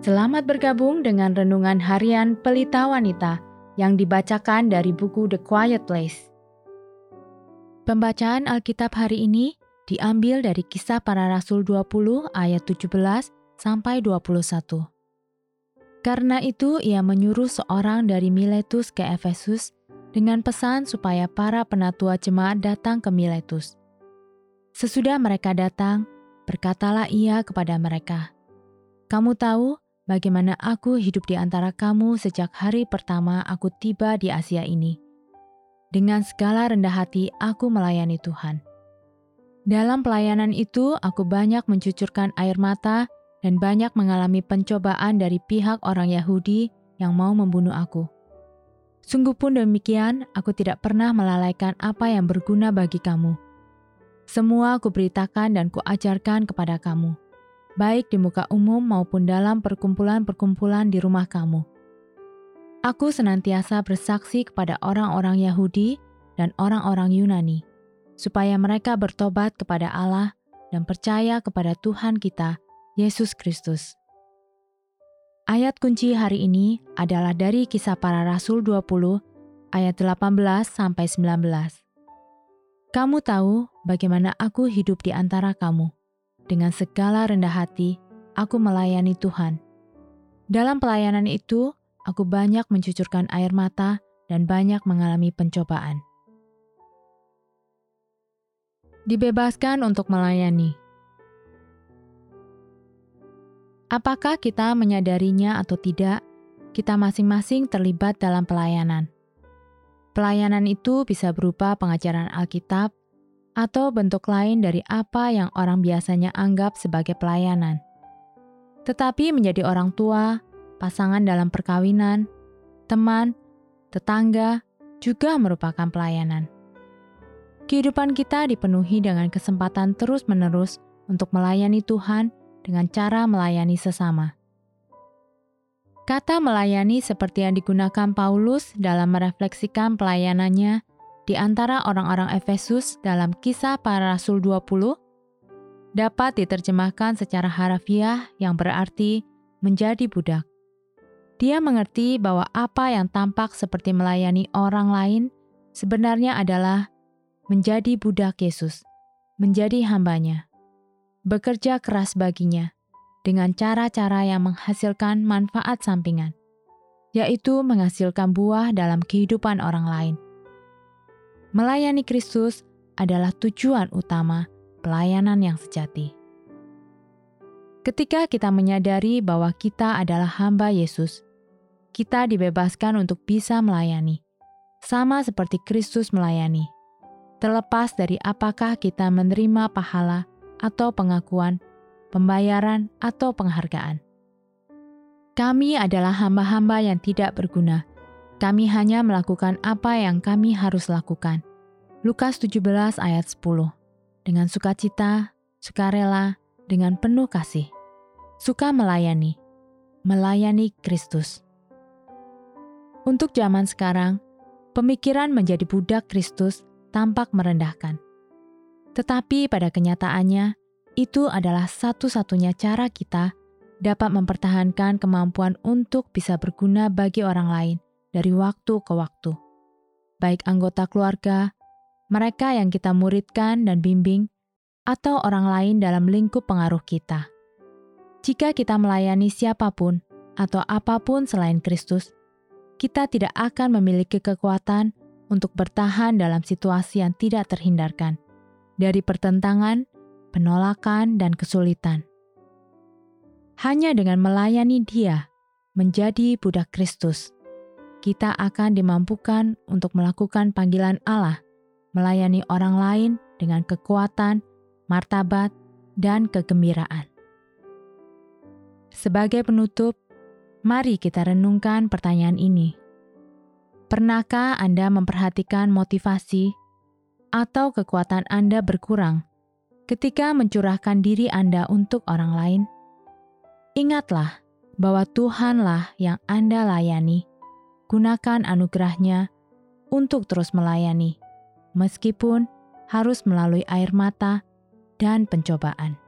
Selamat bergabung dengan renungan harian Pelita Wanita yang dibacakan dari buku The Quiet Place. Pembacaan Alkitab hari ini diambil dari Kisah Para Rasul 20 ayat 17 sampai 21. Karena itu ia menyuruh seorang dari Miletus ke Efesus dengan pesan supaya para penatua jemaat datang ke Miletus. Sesudah mereka datang, berkatalah ia kepada mereka, "Kamu tahu bagaimana aku hidup di antara kamu sejak hari pertama aku tiba di Asia ini. Dengan segala rendah hati aku melayani Tuhan. Dalam pelayanan itu aku banyak mencucurkan air mata dan banyak mengalami pencobaan dari pihak orang Yahudi yang mau membunuh aku. Sungguh pun demikian, aku tidak pernah melalaikan apa yang berguna bagi kamu. Semua aku beritakan dan kuajarkan kepada kamu baik di muka umum maupun dalam perkumpulan-perkumpulan di rumah kamu. Aku senantiasa bersaksi kepada orang-orang Yahudi dan orang-orang Yunani, supaya mereka bertobat kepada Allah dan percaya kepada Tuhan kita, Yesus Kristus. Ayat kunci hari ini adalah dari kisah para rasul 20 ayat 18 sampai 19. Kamu tahu bagaimana aku hidup di antara kamu dengan segala rendah hati, aku melayani Tuhan. Dalam pelayanan itu, aku banyak mencucurkan air mata dan banyak mengalami pencobaan. Dibebaskan untuk melayani. Apakah kita menyadarinya atau tidak, kita masing-masing terlibat dalam pelayanan. Pelayanan itu bisa berupa pengajaran Alkitab, atau bentuk lain dari apa yang orang biasanya anggap sebagai pelayanan. Tetapi menjadi orang tua, pasangan dalam perkawinan, teman, tetangga juga merupakan pelayanan. Kehidupan kita dipenuhi dengan kesempatan terus-menerus untuk melayani Tuhan dengan cara melayani sesama. Kata melayani seperti yang digunakan Paulus dalam merefleksikan pelayanannya di antara orang-orang Efesus dalam kisah para rasul 20 dapat diterjemahkan secara harafiah yang berarti menjadi budak. Dia mengerti bahwa apa yang tampak seperti melayani orang lain sebenarnya adalah menjadi budak Yesus, menjadi hambanya, bekerja keras baginya dengan cara-cara yang menghasilkan manfaat sampingan, yaitu menghasilkan buah dalam kehidupan orang lain. Melayani Kristus adalah tujuan utama pelayanan yang sejati. Ketika kita menyadari bahwa kita adalah hamba Yesus, kita dibebaskan untuk bisa melayani, sama seperti Kristus melayani, terlepas dari apakah kita menerima pahala atau pengakuan, pembayaran, atau penghargaan. Kami adalah hamba-hamba yang tidak berguna kami hanya melakukan apa yang kami harus lakukan. Lukas 17 ayat 10. Dengan sukacita, sukarela, dengan penuh kasih. Suka melayani. Melayani Kristus. Untuk zaman sekarang, pemikiran menjadi budak Kristus tampak merendahkan. Tetapi pada kenyataannya, itu adalah satu-satunya cara kita dapat mempertahankan kemampuan untuk bisa berguna bagi orang lain dari waktu ke waktu. Baik anggota keluarga, mereka yang kita muridkan dan bimbing, atau orang lain dalam lingkup pengaruh kita. Jika kita melayani siapa pun atau apa pun selain Kristus, kita tidak akan memiliki kekuatan untuk bertahan dalam situasi yang tidak terhindarkan, dari pertentangan, penolakan, dan kesulitan. Hanya dengan melayani Dia menjadi budak Kristus kita akan dimampukan untuk melakukan panggilan Allah, melayani orang lain dengan kekuatan, martabat, dan kegembiraan. Sebagai penutup, mari kita renungkan pertanyaan ini. Pernahkah Anda memperhatikan motivasi atau kekuatan Anda berkurang ketika mencurahkan diri Anda untuk orang lain? Ingatlah bahwa Tuhanlah yang Anda layani gunakan anugerahnya untuk terus melayani, meskipun harus melalui air mata dan pencobaan.